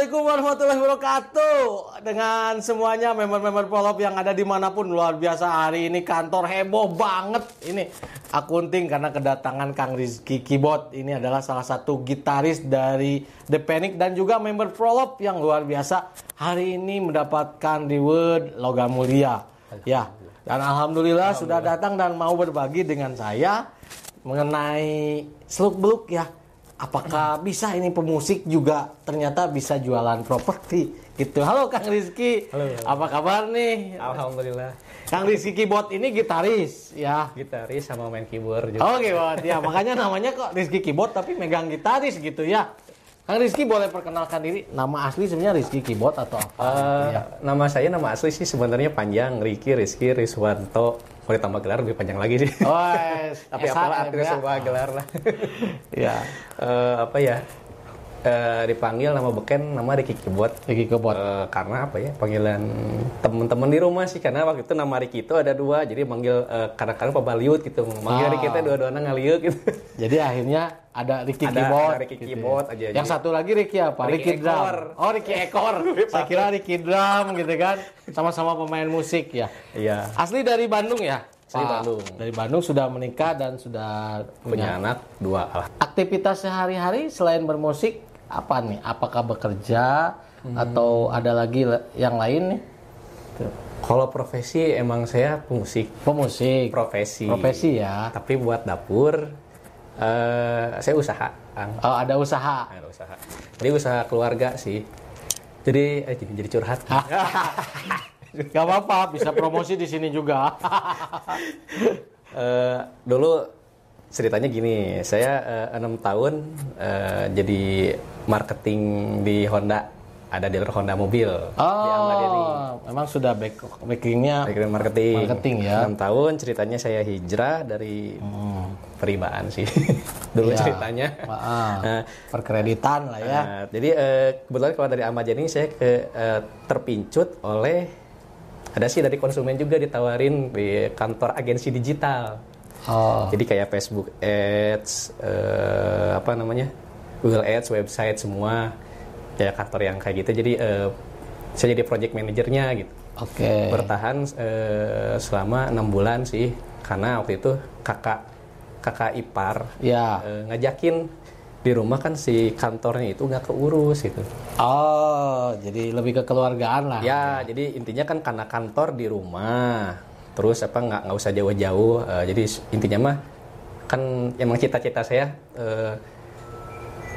Assalamualaikum warahmatullahi wabarakatuh. Dengan semuanya member-member Polop yang ada di mana pun Luar biasa. Hari ini kantor heboh banget. Ini akunting karena kedatangan Kang Rizky Keyboard Ini adalah salah satu gitaris dari The Panic Dan juga member Polop yang luar biasa. Hari ini mendapatkan reward logam mulia. Ya, dan Alhamdulillah, sudah datang dan mau berbagi dengan saya Mengenai seluk-beluk ya apakah bisa ini pemusik juga ternyata bisa jualan properti gitu. Halo Kang Rizky, Halo. apa kabar nih? Alhamdulillah Kang Rizky Keyboard ini gitaris ya. gitaris sama main keyboard juga. Oh keyboard ya, makanya namanya kok Rizky Keyboard tapi megang gitaris gitu ya. Kang Rizky boleh perkenalkan diri, nama asli sebenarnya Rizky Keyboard atau apa? Eh, gitu ya? Nama saya nama asli sih sebenarnya panjang Riki Rizky Rizwanto. Mau ditambah gelar lebih panjang lagi sih. Oh, es- Tapi apalah artinya ya. semua gelar lah. Ya, Eh, apa ya? Eh, dipanggil nama beken nama Riki Keyboard. Rizky Keyboard. Eh, karena apa ya panggilan teman-teman di rumah sih karena waktu itu nama Riki itu ada dua jadi manggil eh, kadang-kadang pabaliut gitu manggil Ah. Riki itu dua-duanya ngaliut gitu Jadi akhirnya ada Ricky Ada- Keyboard. ada Ricky gitu Keyboard ya. aja. Yang satu lagi Ricky apa? Ricky Ricky, Drum. Ekor. Oh Ricky Ekor. Saya kira Ricky Drum gitu kan. Sama-sama pemain musik ya. iya Asli dari Bandung ya? Asli Pak? Bandung. Dari Bandung sudah menikah dan sudah punya. punya anak dua Aktivitas sehari-hari selain bermusik apa nih? Apakah bekerja Hmm. atau ada lagi yang lain nih? Tuh. Kalau profesi emang saya pemusik Pemusik. profesi. Profesi ya. Tapi buat dapur eh saya usaha. Oh, ada usaha. Ada usaha. Jadi usaha keluarga sih. Jadi eh jadi, jadi curhat. Gak apa-apa, bisa promosi di sini juga. Eh, dulu ceritanya gini, saya eh, enam tahun eh, jadi marketing di Honda. Ada dealer Honda mobil di Ahmad Yani. Oh, memang sudah back backingnya Background marketing. Marketing, ya. 6 tahun ceritanya saya hijrah dari peribaan sih. Dulu Ya. ceritanya. Maaf. Nah, perkreditan lah ya. Nah, jadi eh, kebetulan kalau dari Ahmad Yani saya ke eh, terpincut oleh ada sih dari konsumen juga ditawarin di kantor agensi digital. Oh, Jadi kayak Facebook Ads, eh, apa namanya, Google Ads, website semua, kayak kantor yang kayak gitu. Jadi eh, saya jadi project manajernya gitu. oke. Bertahan eh, selama enam bulan sih, karena waktu itu kakak kakak ipar Ya. eh, ngajakin di rumah kan si kantornya itu nggak keurus gitu. Oh, jadi lebih ke keluargaan lah. Ya, jadi intinya kan karena kantor di rumah, terus apa nggak nggak usah jauh-jauh. eh, jadi intinya mah kan emang cita-cita saya eh,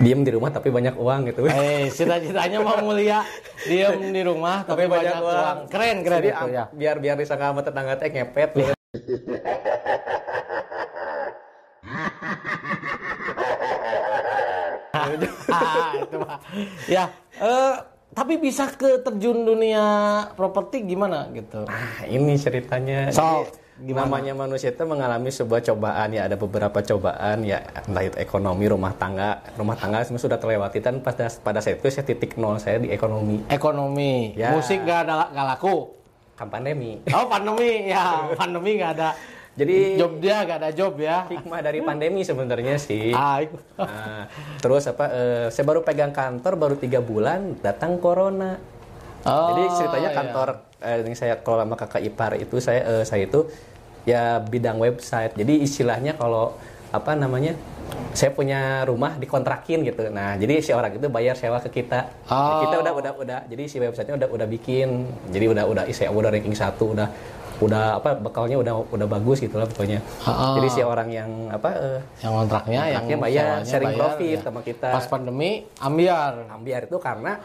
diem di rumah tapi banyak uang gitu. Eh, cita-citanya mau mulia, diem di rumah tapi, banyak, uang. Keren, keren Jadi itu ya. biar biar disangka sama tetangga teh ngepet. gitu. Ah, itu mah. Ya, eh, tapi bisa ke terjun dunia properti gimana gitu? Nah, ini ceritanya. So, gimana? Namanya manusia itu mengalami sebuah cobaan ya, ada beberapa cobaan ya, entah itu ekonomi, rumah tangga, rumah tangga semua sudah terlewati dan pada pada saat itu saya titik nol saya di ekonomi, Ekonomi, Ya. musik gak ada gak laku. kan pandemi. Oh, pandemi ya, pandemi gak ada. Jadi Job dia gak ada job ya. hikmah dari pandemi sebenarnya sih. Ah. Nah, terus apa? eh, saya baru pegang kantor baru tiga bulan, datang corona. Oh, Jadi ceritanya iya. kantor eh, yang saya kalau sama kakak ipar itu saya eh, saya itu ya bidang website. Jadi istilahnya kalau apa namanya? Saya punya rumah dikontrakin gitu. Nah, jadi si orang itu bayar sewa ke kita. Nah, Oh. kita udah udah udah. Jadi si websitenya udah udah bikin. Jadi udah udah saya udah ranking satu udah udah apa bekalnya udah udah bagus gitu lah pokoknya. Ah. Jadi si orang yang apa eh, Yang kontraknya, yang bayar, sharing bayar, profit ya. sama kita. Pas pandemi, ambiar. ambiar itu karena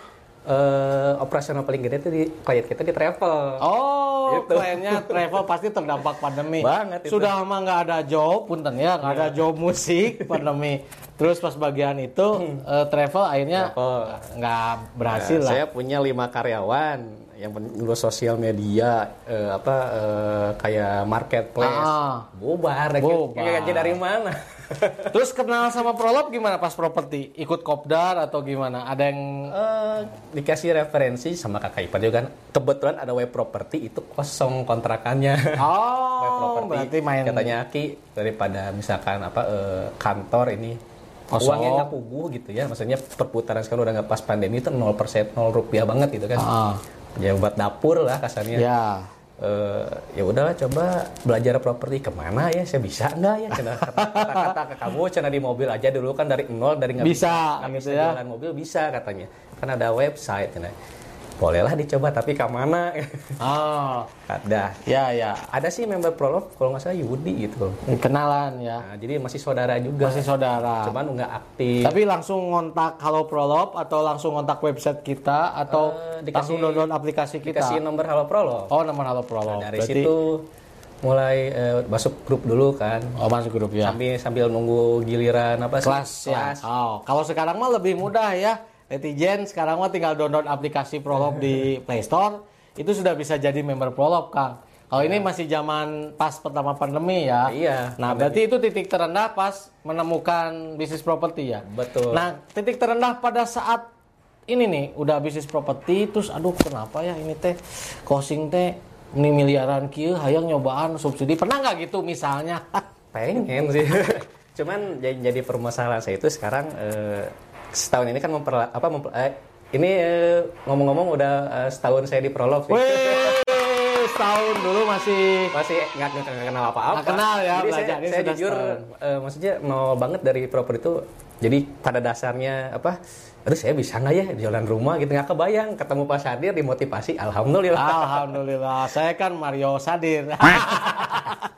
eh, operasional paling gede itu di klien kita di travel. Oh, Gitu. kliennya travel pasti terdampak pandemi. Banget itu. Sudah lama nggak ada job, punten ya, nggak ada job musik pandemi. Terus pas bagian itu eh, travel akhirnya nggak berhasil Nah, lah. Saya punya lima karyawan yang ngurus sosial media eh, apa eh, kayak marketplace. Ah. Bubar, Bubar. Kayak dari mana? Terus kenal sama Prolog gimana pas properti? Ikut kopdar atau gimana? Ada yang Eh, dikasih referensi sama kakak ipar juga kan kebetulan ada web property itu kosong kontrakannya web Oh, property berarti main katanya Aki daripada misalkan apa eh, kantor ini Kosong. uangnya nggak puguh gitu ya maksudnya perputaran sekarang udah nggak pas pandemi itu 0 persen 0 rupiah banget gitu kan Ah, ya buat dapur lah kasarnya ya. Eh, ya udahlah coba belajar properti ke mana ya saya bisa nggak ya Cina, kata, kata, kata ke kamu cina di mobil aja dulu kan dari nol dari nggak Bisa, nggak gitu bisa ya. jalan mobil bisa katanya kan ada website cina. Bolehlah dicoba tapi ke mana Ah, ada ya ya. ada sih member prolog kalau nggak salah Yudi gitu Kenalan ya. nah, jadi masih saudara juga Masih saudara. cuman nggak aktif Tapi langsung ngontak Halo Prolop atau langsung ngontak website kita atau Eh, dikasih- langsung download aplikasi kita. dikasih nomor Halo Prolog Oh, nomor Halo Prolop. dari Berarti- situ mulai eh, masuk grup dulu kan Oh, masuk grup ya. sambil sambil nunggu giliran apa sih? Kelas ya. Oh, kalau sekarang mah lebih mudah ya. Netizen sekarang mah tinggal download aplikasi Prolop di Play Store. Itu sudah bisa jadi member Prolop, Kang. Kalau ini masih zaman pas pertama pandemi ya. Iya, Nah, berarti itu titik terendah pas menemukan bisnis properti ya. Betul. Nah, titik terendah pada saat ini nih udah bisnis properti terus aduh kenapa ya ini teh closing teh ini miliaran kieu hayang nyobaan subsidi pernah nggak gitu misalnya pengen sih cuman jadi, jadi permasalahan saya itu sekarang eh, setahun ini kan memper apa memper- eh, ini eh, ngomong-ngomong udah eh, setahun saya di prolog sih setahun dulu masih masih nggak kenal apa-apa. Kenal ya, jadi saya, saya sudah jujur eh, maksudnya nol banget dari properti itu jadi pada dasarnya apa aduh saya bisa nggak ya jualan rumah gitu? Nggak kebayang ketemu Pak Sadir dimotivasi alhamdulillah. Alhamdulillah, saya kan Mario Sadir.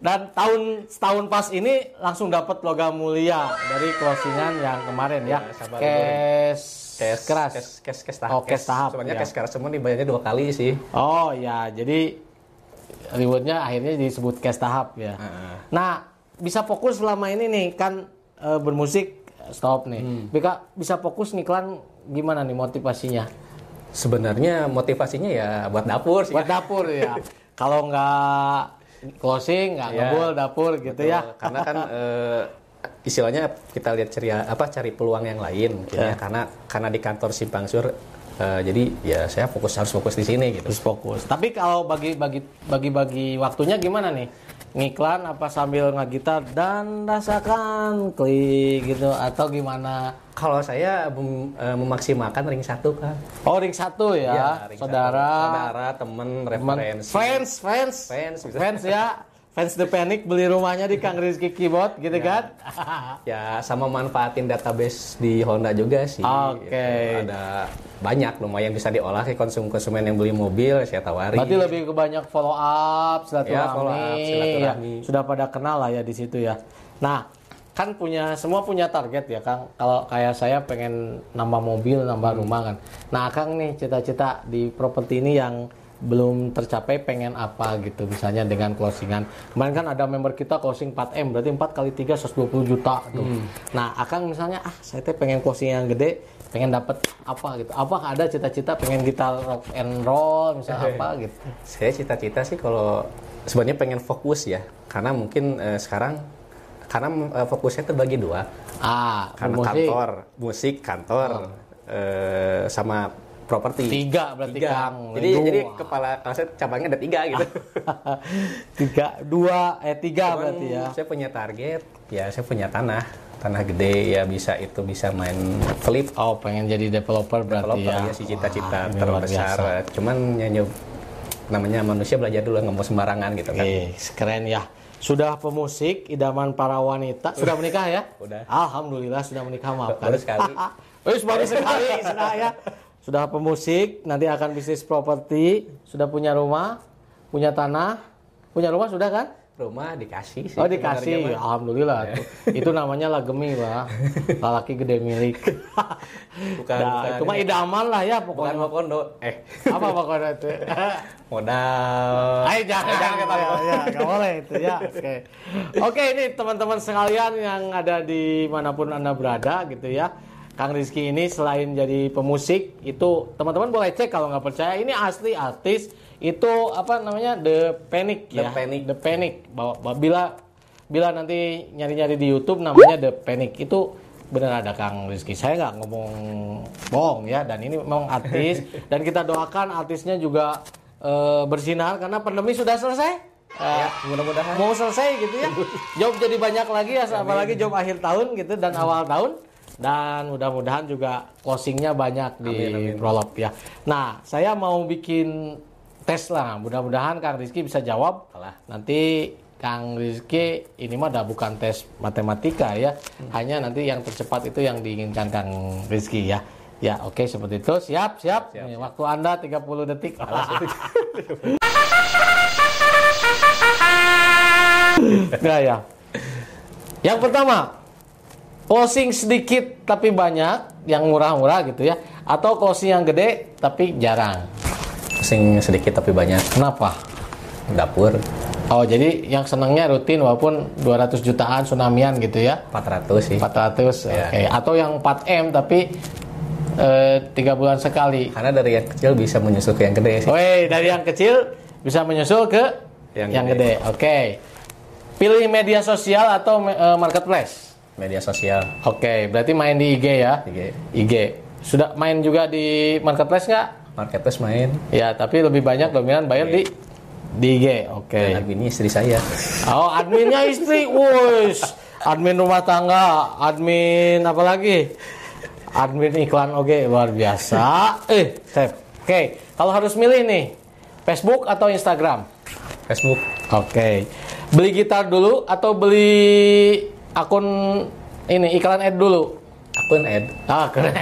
Dan tahun setahun pas ini langsung dapat logam mulia dari closingan yang kemarin ya. Ya, sabar Cash, Kes keras. kes kes kes tahap. Oh, cash tahap, Sebenarnya ya. kes keras semua dibayarnya dua kali sih. Oh ya, jadi rewardnya akhirnya disebut cash tahap ya. Heeh. Nah, bisa fokus selama ini nih kan eh, bermusik stop nih. Hmm. Bika bisa fokus ngiklan gimana nih motivasinya? Sebenarnya motivasinya ya buat dapur sih. Buat dapur ya. Kalau nggak closing, nggak Ya. ngebul dapur gitu Betul. ya. Karena kan eh, istilahnya kita lihat ceria apa cari peluang yang lain gitu Ya. ya. Karena karena di kantor Simpang Sur eh, jadi ya saya fokus harus fokus di sini gitu. Terus fokus. Tapi kalau bagi bagi bagi bagi waktunya gimana nih? Ngiklan apa sambil ngagitar dan rasakan klik gitu atau gimana? Kalau saya mem- eh, memaksimalkan ring satu kan. Oh ring satu ya, Iya, ring saudara, satu. saudara, temen, teman, referensi. fans, fans, Fans, fans ya, fans The Panic beli rumahnya di Kang Rizky Keyboard gitu kan? Ya sama manfaatin database di Honda juga sih. Oke. Gitu. Ada banyak lumayan bisa diolah ke konsumen-konsumen yang beli mobil saya tawari. Berarti lebih ke banyak follow up, silaturahmi, Ya, follow up, silaturahmi. ya. sudah pada kenal lah ya di situ ya. Nah, kan punya semua punya target ya Kang. Kalau kayak saya pengen nambah mobil, nambah Hmm. rumah kan. Nah, Kang nih cita-cita di properti ini yang belum tercapai pengen apa gitu misalnya dengan closingan kemarin kan ada member kita closing 4M berarti 4 kali 3 120 juta tuh. Hmm. nah Akang misalnya ah saya teh pengen closing yang gede pengen dapat apa gitu apa ada cita-cita pengen gitar rock and roll misalnya apa gitu Saya cita-cita sih kalau sebenarnya pengen fokus ya, karena mungkin eh, sekarang karena eh, fokusnya tuh bagi dua, ah karena musik. kantor, musik, kantor, eh, sama properti. tiga berarti Tiga. Kang Jadi jadi kepala saya cabangnya ada tiga gitu. tiga dua eh tiga Cuman berarti ya Saya punya target, ya saya punya tanah, tanah gede ya bisa itu bisa main flip. oh pengen jadi developer berarti Developer ya ya sih cita-cita terbesar. Cuman nyanyi namanya manusia belajar dulu nggak mau sembarangan gitu kan. Eh, keren ya. Sudah pemusik, idaman para wanita. Sudah menikah ya? Udah. Alhamdulillah sudah menikah maafkan. Baru sekali. Wis baru sekali sudah ya. Sudah pemusik, nanti akan bisnis properti, sudah punya rumah, punya tanah, punya rumah sudah kan? Rumah dikasih sih. Oh dikasih, mah. alhamdulillah. tuh. Itu namanya lagemi pak, lalaki gede milik. Bukan, Nah, bukan. itu mah idaman lah ya Bukan pokoknya. mau kondo. Eh, Apa pokoknya itu? modal. Ayo jangan jangan kata ya, ya nggak boleh itu ya. Oke. Oke ini teman-teman sekalian yang ada di mana pun anda berada gitu ya. Kang Rizky ini selain jadi pemusik itu teman-teman boleh cek kalau nggak percaya ini asli artis itu apa namanya The Panic The ya. Panic. The Panic. Bahwa bila bila nanti nyari-nyari di YouTube namanya The Panic itu benar ada Kang Rizky. Saya nggak ngomong bohong ya dan ini memang artis dan kita doakan artisnya juga eh, bersinar karena pandemi sudah selesai. eh, Ya, mudah-mudahan. mau selesai gitu ya. Job jadi banyak lagi ya, apalagi job akhir tahun gitu dan awal tahun. Dan mudah-mudahan juga closingnya banyak di Amin. Prolog ya. Nah, saya mau bikin tes lah. Mudah-mudahan Kang Rizky bisa jawab. Alah. Nanti Kang Rizky ini mah udah bukan tes matematika ya. Hanya nanti yang tercepat itu yang diinginkan Kang Rizky ya. Ya, oke seperti itu. Siap, siap. Siap, Nih, waktu Anda 30 detik. ya, ya. Yang pertama, closing sedikit tapi banyak, yang murah-murah gitu ya. Atau closing yang gede tapi jarang. Pusing sedikit tapi banyak. Kenapa? Dapur Oh, jadi yang senangnya rutin walaupun 200 jutaan tsunamian gitu ya. 400 sih. 400. Ya. Oke. Atau yang 4M tapi eh, tiga bulan sekali. Karena dari yang kecil bisa menyusul ke yang gede sih. Woi, dari yang kecil bisa menyusul ke yang, Yang gede. gede. Oke. Pilih media sosial atau eh, marketplace. Media sosial. Oke, berarti main di IG ya. IG. IG. Sudah main juga di marketplace nggak? Marketplace main. Ya, tapi lebih banyak dominan bayar di di IG. Oke. Dan adminnya istri saya. Oh, adminnya istri, wus. Admin rumah tangga, admin apa lagi? Admin iklan oke luar biasa. Eh. Oke, kalau harus milih nih, Facebook atau Instagram? Facebook. Oke. Beli gitar dulu atau beli akun ini iklan ad dulu? Akun ad. Ah, keren.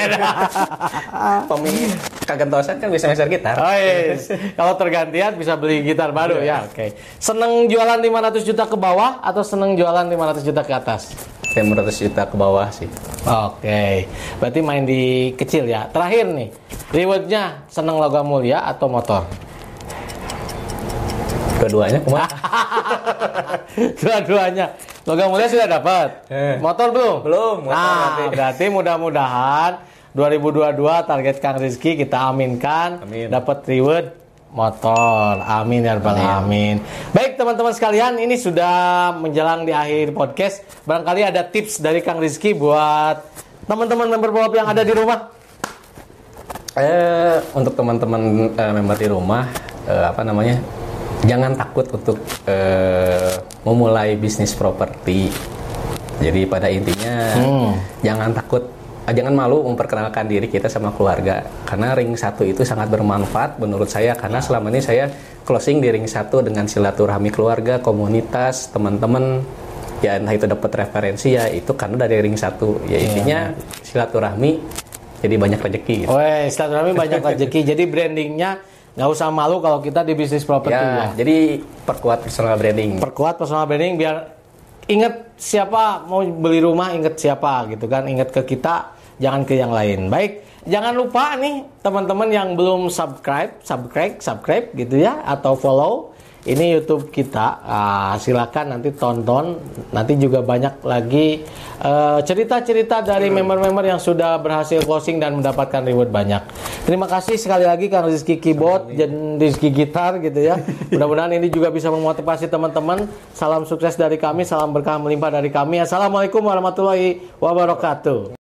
Pemilik kagentosan kan bisa meser gitar. Oh, yes. Kalau tergantian bisa beli gitar baru ya. Oke. Seneng jualan 500 juta ke bawah atau seneng jualan 500 juta ke atas? 500 juta ke bawah sih. Oke. Berarti main di kecil ya. Terakhir nih. Rewardnya seneng logam mulia atau motor? Kedua-duanya kumaha? Dua-duanya. Logam mulia sudah dapat. Eh. Motor belum? Belum, motor Nah, nanti. berarti mudah-mudahan 2022 target Kang Rizky kita aminkan Amin. dapat reward motor. Amin ya rabbal alamin. Baik teman-teman sekalian, ini sudah menjelang di akhir podcast. Barangkali ada tips dari Kang Rizky buat teman-teman member Bob yang ada di rumah. Eh, untuk teman-teman eh, member di rumah, eh, apa namanya? Jangan takut untuk eh, memulai bisnis properti. Jadi pada intinya Hmm. jangan takut, eh, jangan malu memperkenalkan diri kita sama keluarga. Karena ring satu itu sangat bermanfaat menurut saya. Karena selama ini saya closing di ring satu dengan silaturahmi keluarga, komunitas, teman-teman. Ya entah itu dapat referensi ya itu karena dari ring satu. Ya intinya silaturahmi jadi banyak rezeki. Gitu. Weh, silaturahmi banyak rezeki. Jadi brandingnya nggak usah malu kalau kita di bisnis properti ya. Ya, jadi perkuat personal branding. Perkuat personal branding biar inget siapa mau beli rumah inget siapa gitu kan. Inget ke kita, jangan ke yang lain. Baik, jangan lupa nih teman-teman yang belum subscribe, subscribe, subscribe gitu ya atau follow ini YouTube kita. Ah, silakan nanti tonton. Nanti juga banyak lagi eh, cerita-cerita dari member-member yang sudah berhasil closing dan mendapatkan reward banyak. Terima kasih sekali lagi Kang Rizky Keyboard dan Rizky Gitar gitu ya. Mudah-mudahan ini juga bisa memotivasi teman-teman. Salam sukses dari kami, salam berkah melimpah dari kami. Assalamualaikum warahmatullahi wabarakatuh.